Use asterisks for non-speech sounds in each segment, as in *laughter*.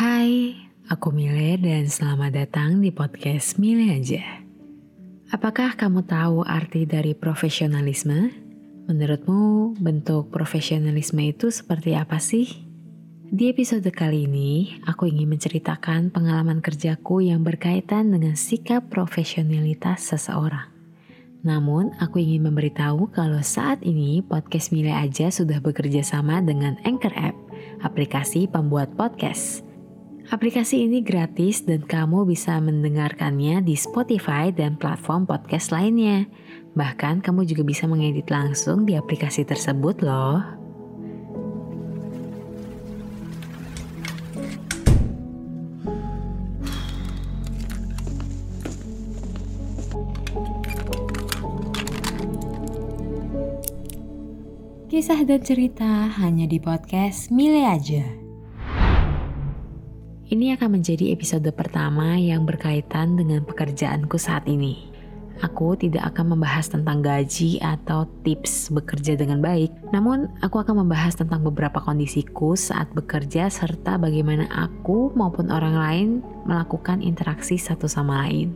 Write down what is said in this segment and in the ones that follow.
Hai, aku Mile dan selamat datang di podcast Mile aja. Apakah kamu tahu arti dari profesionalisme? Menurutmu bentuk profesionalisme itu seperti apa sih? Di episode kali ini, aku ingin menceritakan pengalaman kerjaku yang berkaitan dengan sikap profesionalitas seseorang. Namun, aku ingin memberitahu kalau saat ini podcast Mile aja sudah bekerja sama dengan Anchor App, aplikasi pembuat podcast. Aplikasi ini gratis dan kamu bisa mendengarkannya di Spotify dan platform podcast lainnya. Bahkan kamu juga bisa mengedit langsung di aplikasi tersebut loh. Kisah dan cerita hanya di podcast Mile aja. Ini akan menjadi episode pertama yang berkaitan dengan pekerjaanku saat ini. Aku tidak akan membahas tentang gaji atau tips bekerja dengan baik, namun aku akan membahas tentang beberapa kondisiku saat bekerja serta bagaimana aku maupun orang lain melakukan interaksi satu sama lain.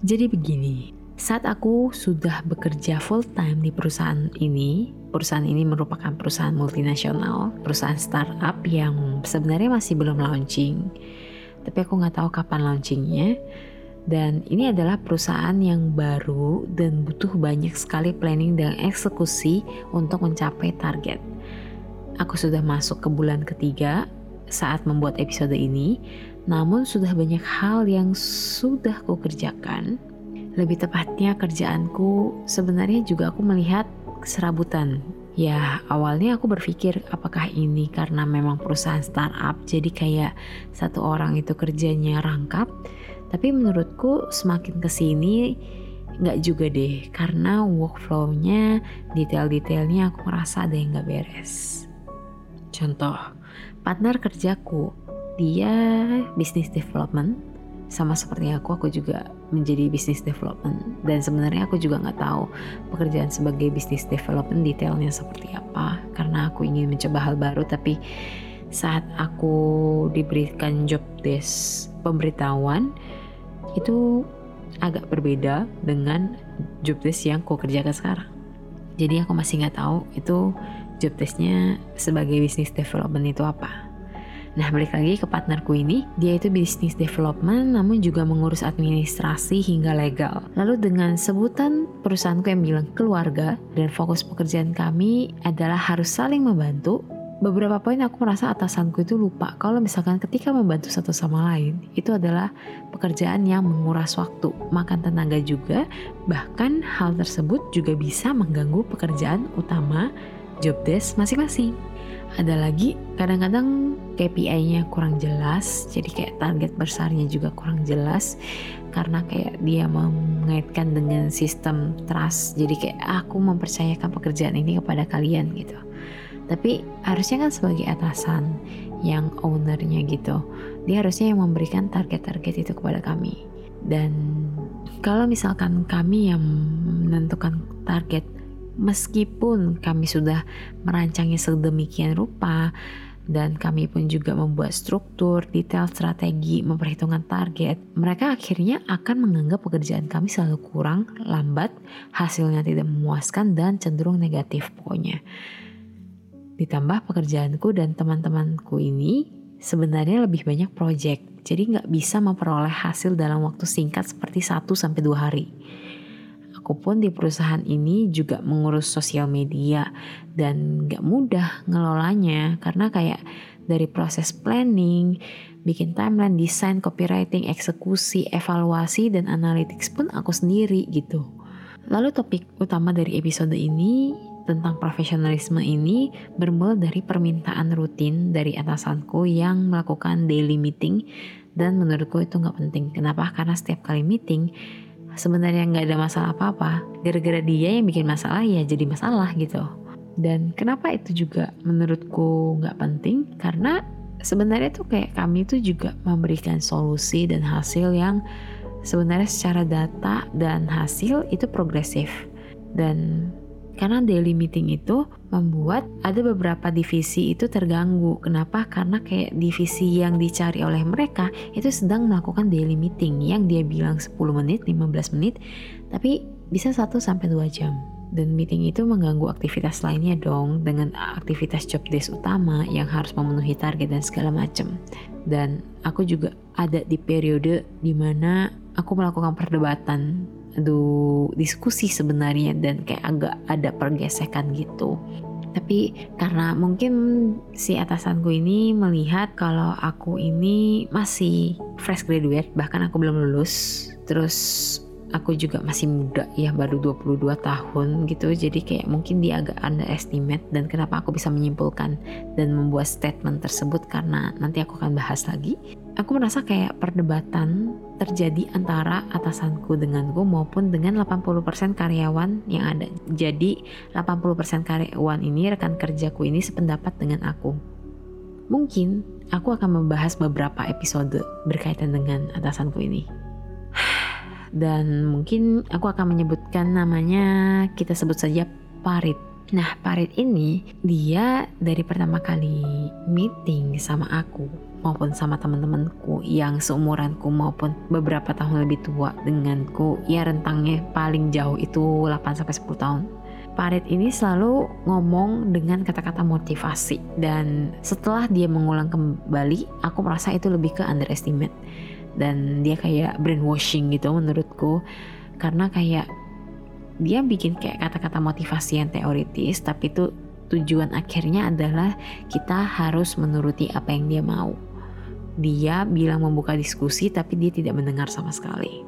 Jadi begini, saat aku sudah bekerja full time di perusahaan ini, perusahaan ini merupakan perusahaan multinasional, perusahaan startup yang sebenarnya masih belum launching. Tapi aku nggak tahu kapan launchingnya. Dan ini adalah perusahaan yang baru dan butuh banyak sekali planning dan eksekusi untuk mencapai target. Aku sudah masuk ke bulan ketiga saat membuat episode ini, namun sudah banyak hal yang sudah ku kerjakan lebih tepatnya kerjaanku sebenarnya juga aku melihat serabutan. Ya awalnya aku berpikir apakah ini karena memang perusahaan startup jadi kayak satu orang itu kerjanya rangkap. Tapi menurutku semakin ke sini nggak juga deh karena workflow-nya detail-detailnya aku merasa ada yang nggak beres. Contoh, partner kerjaku dia bisnis development sama seperti aku, aku juga menjadi business development. Dan sebenarnya aku juga nggak tahu pekerjaan sebagai business development detailnya seperti apa karena aku ingin mencoba hal baru. Tapi saat aku diberikan job desk pemberitahuan itu agak berbeda dengan job desk yang aku kerjakan sekarang. Jadi aku masih nggak tahu itu job desknya sebagai business development itu apa Nah balik lagi ke partnerku ini, dia itu bisnis development namun juga mengurus administrasi hingga legal. Lalu dengan sebutan perusahaanku yang bilang keluarga dan fokus pekerjaan kami adalah harus saling membantu, beberapa poin aku merasa atasanku itu lupa kalau misalkan ketika membantu satu sama lain itu adalah pekerjaan yang menguras waktu, makan tenaga juga, bahkan hal tersebut juga bisa mengganggu pekerjaan utama job desk masing-masing ada lagi kadang-kadang KPI-nya kurang jelas jadi kayak target besarnya juga kurang jelas karena kayak dia mengaitkan dengan sistem trust. Jadi kayak aku mempercayakan pekerjaan ini kepada kalian gitu. Tapi harusnya kan sebagai atasan yang ownernya gitu dia harusnya yang memberikan target-target itu kepada kami. Dan kalau misalkan kami yang menentukan target meskipun kami sudah merancangnya sedemikian rupa dan kami pun juga membuat struktur, detail strategi, memperhitungkan target, mereka akhirnya akan menganggap pekerjaan kami selalu kurang, lambat, hasilnya tidak memuaskan dan cenderung negatif pokoknya. Ditambah pekerjaanku dan teman-temanku ini sebenarnya lebih banyak project, jadi nggak bisa memperoleh hasil dalam waktu singkat seperti 1-2 hari aku pun di perusahaan ini juga mengurus sosial media dan gak mudah ngelolanya karena kayak dari proses planning, bikin timeline, desain, copywriting, eksekusi, evaluasi, dan analytics pun aku sendiri gitu. Lalu topik utama dari episode ini tentang profesionalisme ini bermula dari permintaan rutin dari atasanku yang melakukan daily meeting dan menurutku itu nggak penting. Kenapa? Karena setiap kali meeting sebenarnya nggak ada masalah apa-apa. Gara-gara dia yang bikin masalah ya jadi masalah gitu. Dan kenapa itu juga menurutku nggak penting? Karena sebenarnya tuh kayak kami tuh juga memberikan solusi dan hasil yang sebenarnya secara data dan hasil itu progresif. Dan Karena daily meeting itu membuat ada beberapa divisi itu terganggu. Kenapa? Karena kayak divisi yang dicari oleh mereka itu sedang melakukan daily meeting yang dia bilang 10 menit, 15 menit, tapi bisa 1 sampai 2 jam. Dan meeting itu mengganggu aktivitas lainnya dong dengan aktivitas job desk utama yang harus memenuhi target dan segala macam. Dan aku juga ada di periode di mana aku melakukan perdebatan aduh diskusi sebenarnya dan kayak agak ada pergesekan gitu. Tapi karena mungkin si atasanku ini melihat kalau aku ini masih fresh graduate bahkan aku belum lulus terus aku juga masih muda ya baru 22 tahun gitu. Jadi kayak mungkin dia agak underestimate dan kenapa aku bisa menyimpulkan dan membuat statement tersebut karena nanti aku akan bahas lagi aku merasa kayak perdebatan terjadi antara atasanku denganku maupun dengan 80% karyawan yang ada. Jadi 80% karyawan ini rekan kerjaku ini sependapat dengan aku. Mungkin aku akan membahas beberapa episode berkaitan dengan atasanku ini. *sighs* Dan mungkin aku akan menyebutkan namanya kita sebut saja Parit. Nah, Parit ini dia dari pertama kali meeting sama aku maupun sama teman-temanku yang seumuranku maupun beberapa tahun lebih tua denganku, ya rentangnya paling jauh itu 8 sampai 10 tahun. Parit ini selalu ngomong dengan kata-kata motivasi dan setelah dia mengulang kembali, aku merasa itu lebih ke underestimate dan dia kayak brainwashing gitu menurutku karena kayak dia bikin kayak kata-kata motivasi yang teoritis tapi itu tujuan akhirnya adalah kita harus menuruti apa yang dia mau dia bilang membuka diskusi tapi dia tidak mendengar sama sekali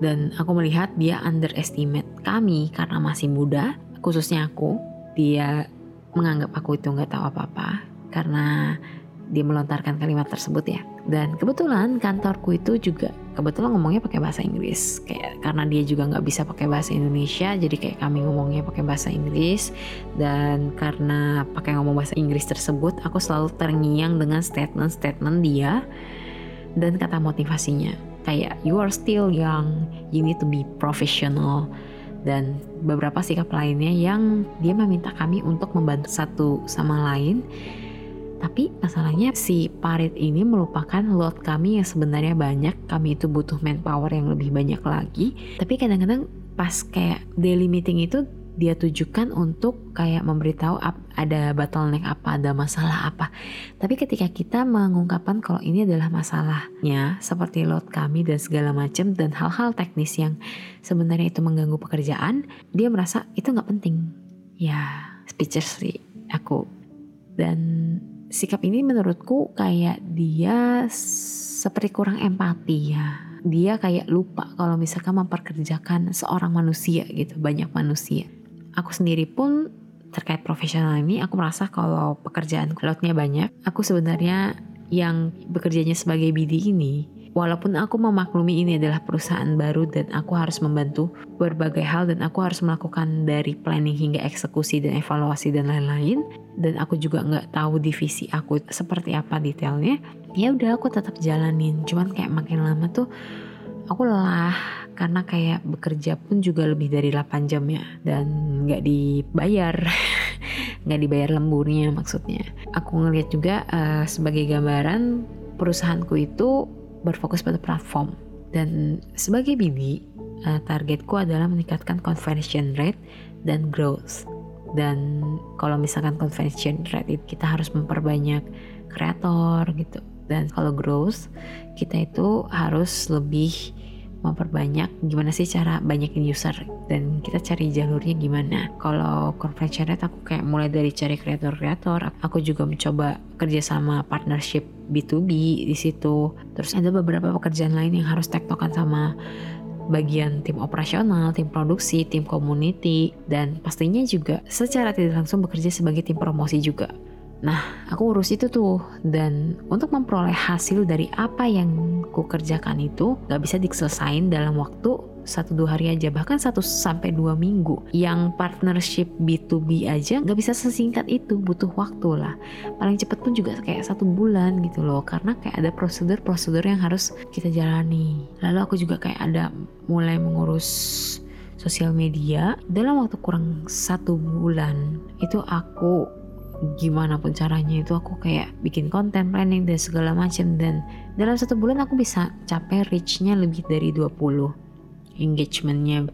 dan aku melihat dia underestimate kami karena masih muda khususnya aku dia menganggap aku itu nggak tahu apa-apa karena dia melontarkan kalimat tersebut ya. Dan kebetulan kantorku itu juga kebetulan ngomongnya pakai bahasa Inggris. Kayak karena dia juga nggak bisa pakai bahasa Indonesia, jadi kayak kami ngomongnya pakai bahasa Inggris. Dan karena pakai ngomong bahasa Inggris tersebut, aku selalu terngiang dengan statement-statement dia dan kata motivasinya. Kayak you are still young, you need to be professional dan beberapa sikap lainnya yang dia meminta kami untuk membantu satu sama lain tapi masalahnya si parit ini melupakan load kami yang sebenarnya banyak. Kami itu butuh manpower yang lebih banyak lagi. Tapi kadang-kadang pas kayak daily meeting itu dia tujukan untuk kayak memberitahu ada bottleneck apa, ada masalah apa. Tapi ketika kita mengungkapkan kalau ini adalah masalahnya seperti load kami dan segala macam dan hal-hal teknis yang sebenarnya itu mengganggu pekerjaan, dia merasa itu nggak penting. Ya, speechlessly aku. Dan sikap ini menurutku kayak dia seperti kurang empati ya. Dia kayak lupa kalau misalkan memperkerjakan seorang manusia gitu, banyak manusia. Aku sendiri pun terkait profesional ini aku merasa kalau pekerjaan loadnya banyak, aku sebenarnya yang bekerjanya sebagai BD ini Walaupun aku memaklumi ini adalah perusahaan baru dan aku harus membantu berbagai hal dan aku harus melakukan dari planning hingga eksekusi dan evaluasi dan lain-lain dan aku juga nggak tahu divisi aku seperti apa detailnya ya udah aku tetap jalanin. Cuman kayak makin lama tuh aku lelah karena kayak bekerja pun juga lebih dari 8 jam ya dan nggak dibayar. *laughs* Nggak dibayar lemburnya maksudnya. Aku ngelihat juga uh, sebagai gambaran perusahaanku itu berfokus pada platform. Dan sebagai BD, uh, targetku adalah meningkatkan conversion rate dan growth. Dan kalau misalkan conversion rate itu kita harus memperbanyak kreator gitu. Dan kalau growth, kita itu harus lebih memperbanyak gimana sih cara banyakin user? Dan kita cari jalurnya gimana? Kalau conversion rate aku kayak mulai dari cari kreator-kreator. Aku juga mencoba kerja sama partnership B2B di situ. Terus ada beberapa pekerjaan lain yang harus tektokan sama bagian tim operasional, tim produksi, tim community, dan pastinya juga secara tidak langsung bekerja sebagai tim promosi juga. Nah, aku urus itu tuh. Dan untuk memperoleh hasil dari apa yang ku kerjakan itu gak bisa diselesain dalam waktu satu dua hari aja. Bahkan satu sampai dua minggu. Yang partnership B2B aja gak bisa sesingkat itu. Butuh waktu lah. Paling cepet pun juga kayak satu bulan gitu loh. Karena kayak ada prosedur-prosedur yang harus kita jalani. Lalu aku juga kayak ada mulai mengurus sosial media. Dalam waktu kurang satu bulan itu aku gimana pun caranya itu aku kayak bikin konten planning dan segala macam dan dalam satu bulan aku bisa capai reachnya lebih dari 20 engagementnya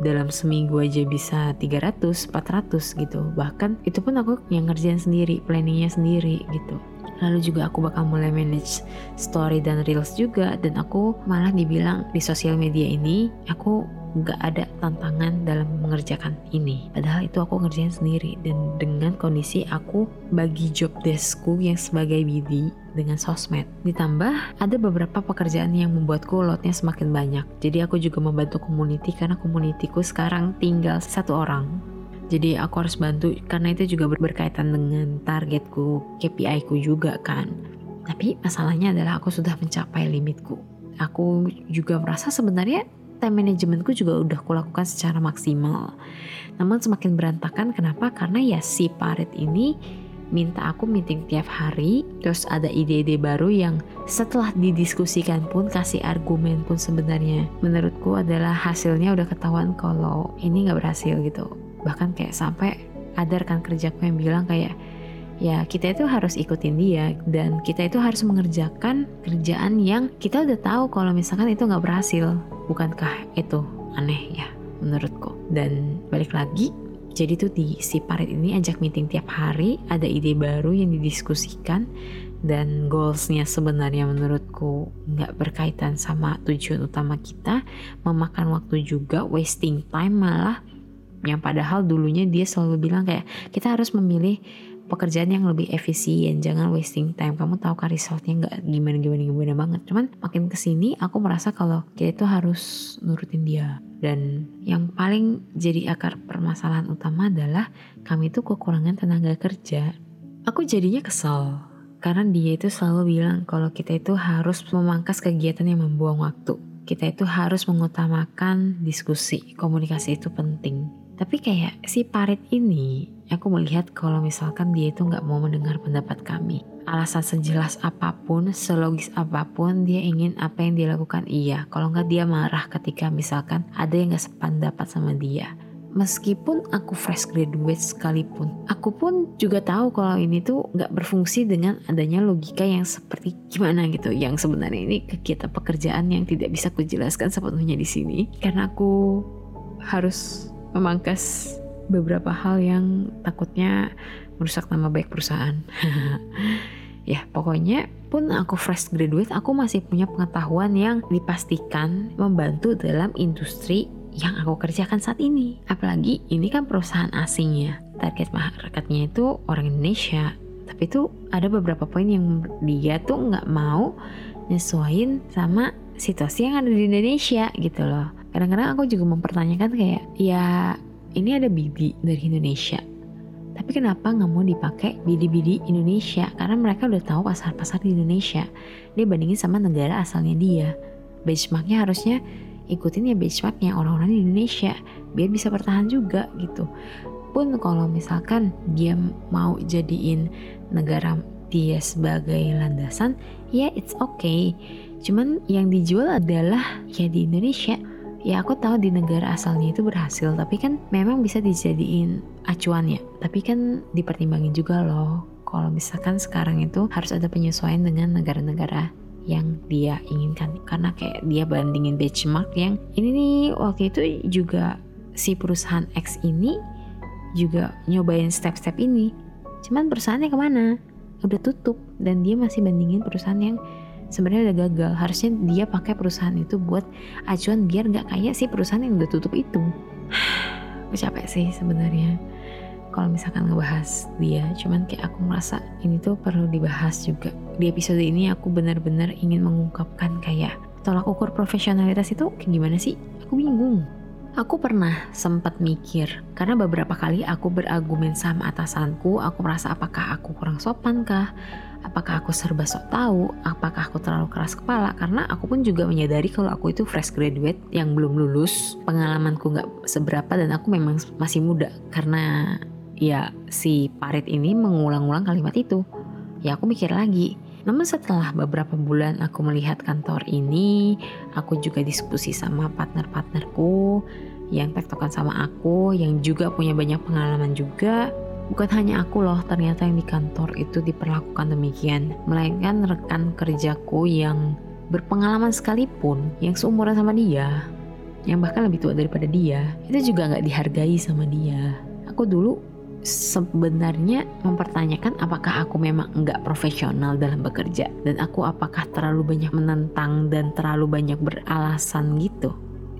dalam seminggu aja bisa 300, 400 gitu. Bahkan itu pun aku yang ngerjain sendiri planningnya sendiri gitu lalu juga aku bakal mulai manage story dan reels juga. Dan aku malah dibilang di sosial media ini aku nggak ada tantangan dalam mengerjakan ini. Padahal itu aku ngerjain sendiri. Dan dengan kondisi aku bagi job deskku yang sebagai BD dengan sosmed ditambah ada beberapa pekerjaan yang membuatku lotnya semakin banyak. Jadi aku juga membantu community karena communityku sekarang tinggal satu orang jadi aku harus bantu karena itu juga berkaitan dengan targetku KPI ku juga kan tapi masalahnya adalah aku sudah mencapai limitku aku juga merasa sebenarnya time managementku juga udah kulakukan secara maksimal. Namun semakin berantakan kenapa? Karena ya si Parit ini minta aku meeting tiap hari, terus ada ide-ide baru yang setelah didiskusikan pun kasih argumen pun sebenarnya menurutku adalah hasilnya udah ketahuan kalau ini nggak berhasil gitu. Bahkan kayak sampai ada rekan kerjaku yang bilang kayak ya kita itu harus ikutin dia dan kita itu harus mengerjakan kerjaan yang kita udah tahu kalau misalkan itu nggak berhasil. Bukankah itu aneh ya menurutku? Dan balik lagi jadi tuh di si Parit ini ajak meeting tiap hari ada ide baru yang didiskusikan dan goalsnya sebenarnya menurutku nggak berkaitan sama tujuan utama kita memakan waktu juga wasting time malah yang padahal dulunya dia selalu bilang kayak kita harus memilih pekerjaan yang lebih efisien jangan wasting time. Kamu tahu kan resultnya nggak gimana gimana gimana banget. Cuman makin ke sini aku merasa kalau kita itu harus nurutin dia. Dan yang paling jadi akar permasalahan utama adalah kami itu kekurangan tenaga kerja. Aku jadinya kesal karena dia itu selalu bilang kalau kita itu harus memangkas kegiatan yang membuang waktu. Kita itu harus mengutamakan diskusi komunikasi itu penting tapi kayak si Parit ini aku melihat kalau misalkan dia itu nggak mau mendengar pendapat kami. Alasan sejelas apa pun, selogis apa pun, dia ingin apa yang dia lakukan iya. Kalau nggak dia marah ketika misalkan ada yang nggak sependapat sama dia. Meskipun aku fresh graduate sekalipun, aku pun juga tahu kalau ini tuh nggak berfungsi dengan adanya logika yang seperti gimana gitu. Yang sebenarnya ini kegiatan pekerjaan yang tidak bisa kujelaskan sepenuhnya di sini, karena aku harus memangkas beberapa hal yang takutnya merusak nama baik perusahaan. *laughs* ya pokoknya pun aku fresh graduate aku masih punya pengetahuan yang dipastikan membantu dalam industri yang aku kerjakan saat ini. Apalagi ini kan perusahaan asing ya. Target marketnya itu orang Indonesia. Tapi itu ada beberapa poin yang dia tuh nggak mau nyesuaiin sama situasi yang ada di Indonesia gitu loh. Kadang-kadang aku juga mempertanyakan kayak ya ini ada BD dari Indonesia tapi kenapa nggak mau dipakai BD-BD Indonesia? Karena mereka udah tahu pasar-pasar di Indonesia. Dia bandingin sama negara asalnya dia. Benchmarknya harusnya ikutin ya benchmarknya orang-orang di Indonesia biar bisa bertahan juga gitu. Pun kalau misalkan dia mau jadiin negara dia sebagai landasan ya it's okay. Cuman yang dijual adalah ya di Indonesia ya aku tahu di negara asalnya itu berhasil tapi kan memang bisa dijadiin acuan ya tapi kan dipertimbangin juga loh kalau misalkan sekarang itu harus ada penyesuaian dengan negara-negara yang dia inginkan. Karena kayak dia bandingin benchmark yang ini nih waktu itu juga si perusahaan X ini juga nyobain step-step ini. Cuman perusahaannya ke mana? Udah tutup dan dia masih bandingin perusahaan yang sebenarnya udah gagal. Harusnya dia pakai perusahaan itu buat acuan biar nggak kayak si perusahaan yang udah tutup itu. *sighs* Aku capek sih sebenarnya kalau misalkan ngebahas dia. Cuman kayak aku merasa ini tuh perlu dibahas juga. Di episode ini aku benar-benar ingin mengungkapkan kayak tolak ukur profesionalitas itu kayak gimana sih? Aku bingung. Aku pernah sempat mikir, karena beberapa kali aku berargumen sama atasanku, aku merasa apakah aku kurang sopan kah? Apakah aku serba sok tahu, apakah aku terlalu keras kepala karena aku pun juga menyadari kalau aku itu fresh graduate yang belum lulus, pengalamanku nggak seberapa dan aku memang masih muda karena ya si Parit ini mengulang-ulang kalimat itu. Ya aku mikir lagi. Namun setelah beberapa bulan aku melihat kantor ini, aku juga diskusi sama partner-partnerku yang tektokan sama aku, yang juga punya banyak pengalaman juga. Bukan hanya aku loh ternyata yang di kantor itu diperlakukan demikian, melainkan rekan kerjaku yang berpengalaman sekalipun, yang seumuran sama dia, yang bahkan lebih tua daripada dia, itu juga nggak dihargai sama dia. Aku dulu sebenarnya mempertanyakan apakah aku memang nggak profesional dalam bekerja dan aku apakah terlalu banyak menentang dan terlalu banyak beralasan gitu.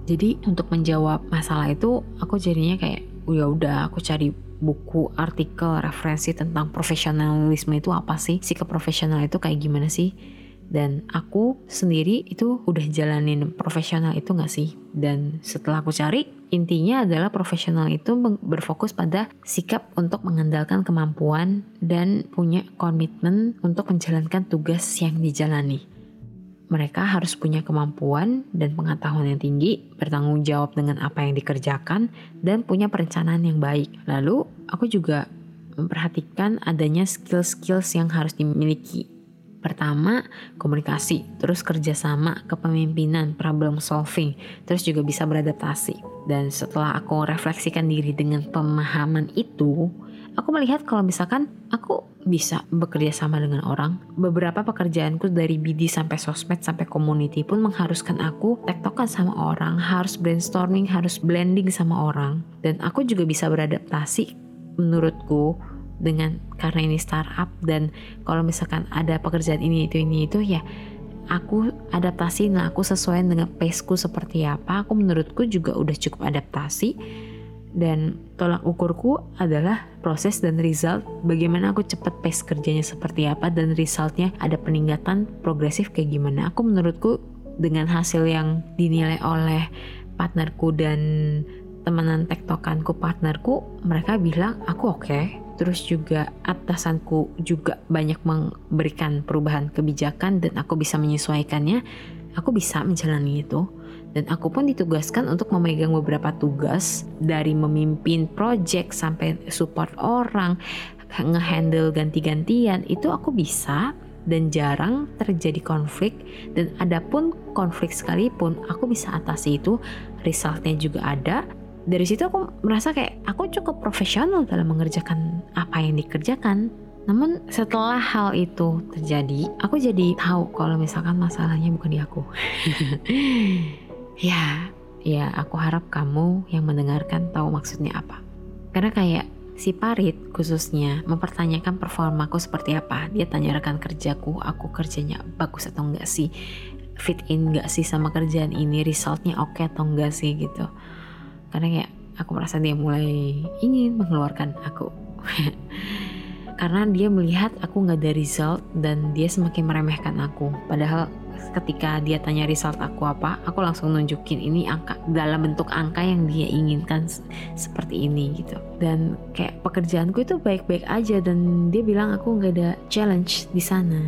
Jadi untuk menjawab masalah itu aku jadinya kayak ya udah aku cari buku, artikel, referensi tentang profesionalisme itu apa sih? Sikap profesional itu kayak gimana sih? Dan aku sendiri itu udah jalanin profesional itu gak sih? Dan setelah aku cari, intinya adalah profesional itu berfokus pada sikap untuk mengandalkan kemampuan dan punya komitmen untuk menjalankan tugas yang dijalani. Mereka harus punya kemampuan dan pengetahuan yang tinggi, bertanggung jawab dengan apa yang dikerjakan, dan punya perencanaan yang baik. Lalu, aku juga memperhatikan adanya skill-skills yang harus dimiliki. Pertama, komunikasi, terus kerjasama, kepemimpinan, problem solving, terus juga bisa beradaptasi. Dan setelah aku refleksikan diri dengan pemahaman itu, aku melihat kalau misalkan aku bisa bekerja sama dengan orang. Beberapa pekerjaanku dari BD sampai sosmed sampai community pun mengharuskan aku tektokan sama orang, harus brainstorming, harus blending sama orang. Dan aku juga bisa beradaptasi menurutku dengan karena ini startup dan kalau misalkan ada pekerjaan ini itu ini itu ya aku adaptasi nah aku sesuai dengan paceku seperti apa aku menurutku juga udah cukup adaptasi dan tolak ukurku adalah proses dan result. Bagaimana aku cepat pace kerjanya seperti apa dan resultnya? Ada peningkatan progresif kayak gimana? Aku menurutku dengan hasil yang dinilai oleh partnerku dan temenan tektokanku partnerku mereka bilang aku oke. Okay. terus juga atasanku juga banyak memberikan perubahan kebijakan dan aku bisa menyesuaikannya. Aku bisa menjalani itu dan aku pun ditugaskan untuk memegang beberapa tugas dari memimpin project sampai support orang, ngehandle ganti-gantian. Itu aku bisa dan jarang terjadi konflik. Dan adapun konflik sekalipun aku bisa atasi itu. Resultnya juga ada. Dari situ aku merasa kayak aku cukup profesional dalam mengerjakan apa yang dikerjakan. Namun setelah hal itu terjadi, aku jadi tahu kalau misalkan masalahnya bukan di aku. *laughs* Ya, ya aku harap kamu yang mendengarkan tahu maksudnya apa. Karena kayak si Parit khususnya mempertanyakan performaku seperti apa. Dia tanya rekan kerjaku, aku kerjanya bagus atau enggak sih? Fit in enggak sih sama kerjaan ini? Resultnya oke okay atau enggak sih gitu. Karena kayak aku merasa dia mulai ingin mengeluarkan aku. *laughs* Karena dia melihat aku nggak ada result dan dia semakin meremehkan aku. Padahal ketika dia tanya result aku apa aku langsung nunjukin ini angka dalam bentuk angka yang dia inginkan seperti ini gitu. Dan kayak pekerjaanku itu baik-baik aja dan dia bilang aku nggak ada challenge di sana.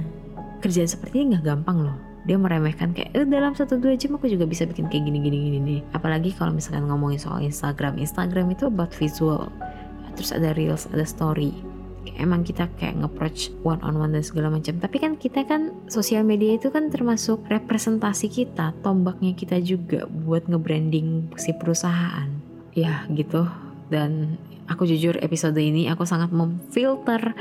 Kerjaan seperti ini nggak gampang loh. Dia meremehkan kayak eh, dalam satu dua jam aku juga bisa bikin kayak gini gini gini. Nih apalagi kalau misalkan ngomongin soal Instagram. Instagram itu about visual. Terus ada reels ada story emang kita kayak nge-approach one on one dan segala macam. Tapi kan kita kan sosial media itu kan termasuk representasi kita tombaknya kita juga buat nge-branding si perusahaan. Ya gitu. Dan aku jujur episode ini aku sangat memfilter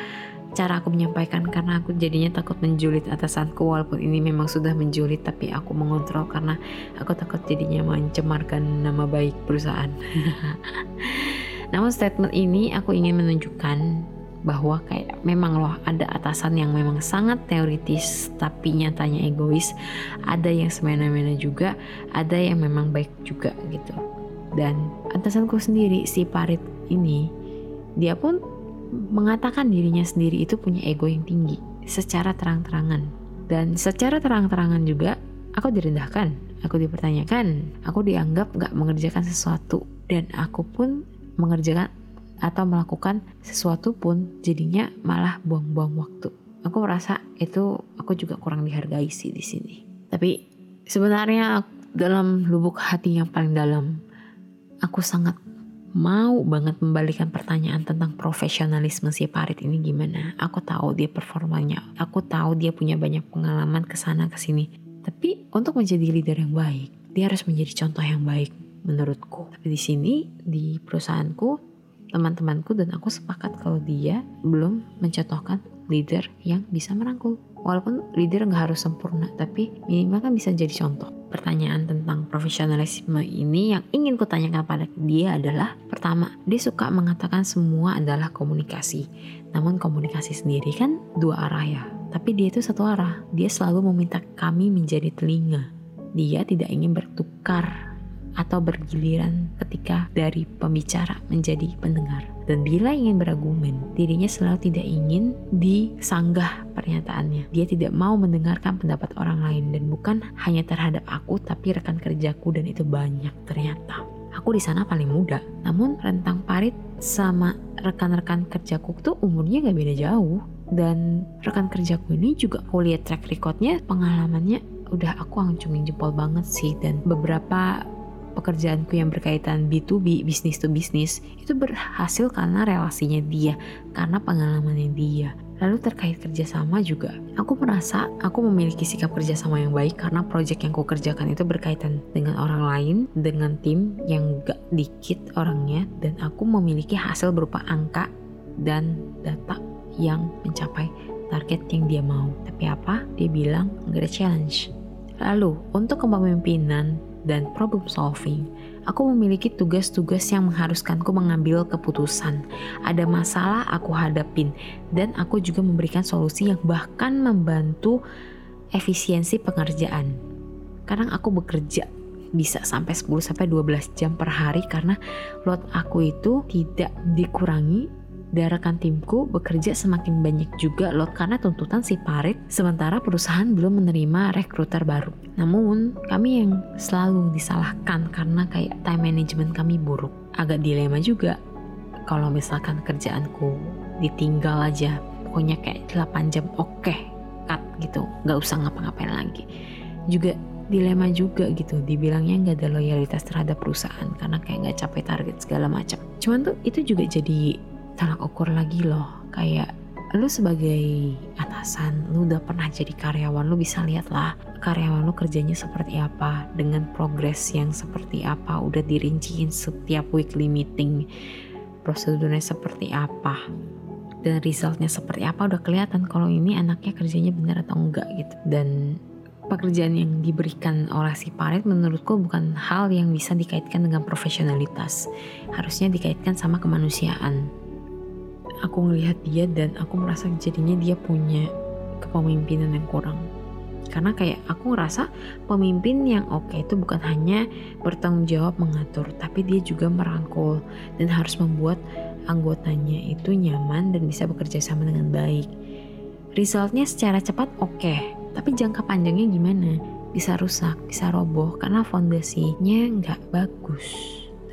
cara aku menyampaikan karena aku jadinya takut menjulit atasanku. Walaupun ini memang sudah menjulit tapi aku mengontrol karena aku takut jadinya mencemarkan nama baik perusahaan. *laughs* Namun statement ini aku ingin menunjukkan bahwa kayak memang loh ada atasan yang memang sangat teoritis tapi nyatanya egois. Ada yang semena-mena juga ada yang memang baik juga gitu. Dan atasanku sendiri si Parit ini dia pun mengatakan dirinya sendiri itu punya ego yang tinggi secara terang-terangan. Dan secara terang-terangan juga aku direndahkan aku dipertanyakan aku dianggap gak mengerjakan sesuatu dan aku pun mengerjakan atau melakukan sesuatu pun jadinya malah buang-buang waktu. Aku merasa itu aku juga kurang dihargai sih di sini. Tapi sebenarnya dalam lubuk hati yang paling dalam, aku sangat mau banget membalikan pertanyaan tentang profesionalisme si Parit ini gimana. Aku tahu dia performanya, aku tahu dia punya banyak pengalaman ke sana ke sini. Tapi untuk menjadi leader yang baik, dia harus menjadi contoh yang baik menurutku. Tapi di sini di perusahaanku teman-temanku dan aku sepakat kalau dia belum mencontohkan leader yang bisa merangkul. Walaupun leader nggak harus sempurna, tapi minimal kan bisa jadi contoh. Pertanyaan tentang profesionalisme ini yang ingin kutanyakan pada dia adalah pertama, dia suka mengatakan semua adalah komunikasi. Namun komunikasi sendiri kan dua arah ya. Tapi dia itu satu arah. Dia selalu meminta kami menjadi telinga. Dia tidak ingin bertukar atau bergiliran ketika dari pembicara menjadi pendengar. Dan bila ingin berargumen, dirinya selalu tidak ingin disanggah pernyataannya. Dia tidak mau mendengarkan pendapat orang lain dan bukan hanya terhadap aku tapi rekan kerjaku dan itu banyak ternyata. Aku di sana paling muda, namun rentang parit sama rekan-rekan kerjaku tuh umurnya gak beda jauh. Dan rekan kerjaku ini juga aku lihat track recordnya, pengalamannya udah aku angcungin jempol banget sih dan beberapa pekerjaanku yang berkaitan B2B, bisnis to bisnis, itu berhasil karena relasinya dia, karena pengalamannya dia. Lalu terkait kerjasama juga, aku merasa aku memiliki sikap kerjasama yang baik karena proyek yang ku kerjakan itu berkaitan dengan orang lain, dengan tim yang gak dikit orangnya, dan aku memiliki hasil berupa angka dan data yang mencapai target yang dia mau. Tapi apa? Dia bilang gak ada challenge. Lalu, untuk kepemimpinan dan problem solving, aku memiliki tugas-tugas yang mengharuskanku mengambil keputusan. Ada masalah aku hadapin dan aku juga memberikan solusi yang bahkan membantu efisiensi pengerjaan. Kadang aku bekerja bisa sampai 10 sampai 12 jam per hari karena load aku itu tidak dikurangi Darakan timku bekerja semakin banyak juga loh karena tuntutan si parit sementara perusahaan belum menerima rekruter baru. Namun kami yang selalu disalahkan karena kayak time management kami buruk. Agak dilema juga kalau misalkan kerjaanku ditinggal aja pokoknya kayak 8 jam oke okay, cut gitu nggak usah ngapa-ngapain lagi juga dilema juga gitu dibilangnya nggak ada loyalitas terhadap perusahaan karena kayak nggak capai target segala macam cuman tuh itu juga jadi tolak ukur lagi loh. Kayak lu sebagai atasan lu udah pernah jadi karyawan lu bisa lihat lah karyawan lu kerjanya seperti apa dengan progres yang seperti apa udah dirinciin setiap weekly meeting prosedurnya seperti apa dan resultnya seperti apa udah kelihatan kalau ini anaknya kerjanya benar atau enggak gitu. Dan pekerjaan yang diberikan oleh si paret menurutku bukan hal yang bisa dikaitkan dengan profesionalitas. Harusnya dikaitkan sama kemanusiaan aku ngelihat dia dan aku merasa jadinya dia punya kepemimpinan yang kurang. Karena kayak aku ngerasa pemimpin yang oke itu bukan hanya bertanggung jawab mengatur tapi dia juga merangkul dan harus membuat anggotanya itu nyaman dan bisa bekerja sama dengan baik. Resultnya secara cepat oke tapi jangka panjangnya gimana? Bisa rusak bisa roboh karena fondasinya nggak bagus.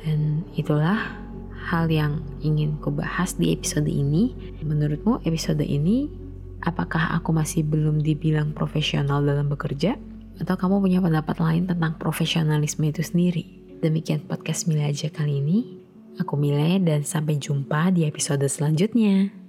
Dan itulah hal yang ingin ku bahas di episode ini. Menurutmu episode ini apakah aku masih belum dibilang profesional dalam bekerja? Atau kamu punya pendapat lain tentang profesionalisme itu sendiri? Demikian podcast Mila aja kali ini. Aku Mile dan sampai jumpa di episode selanjutnya.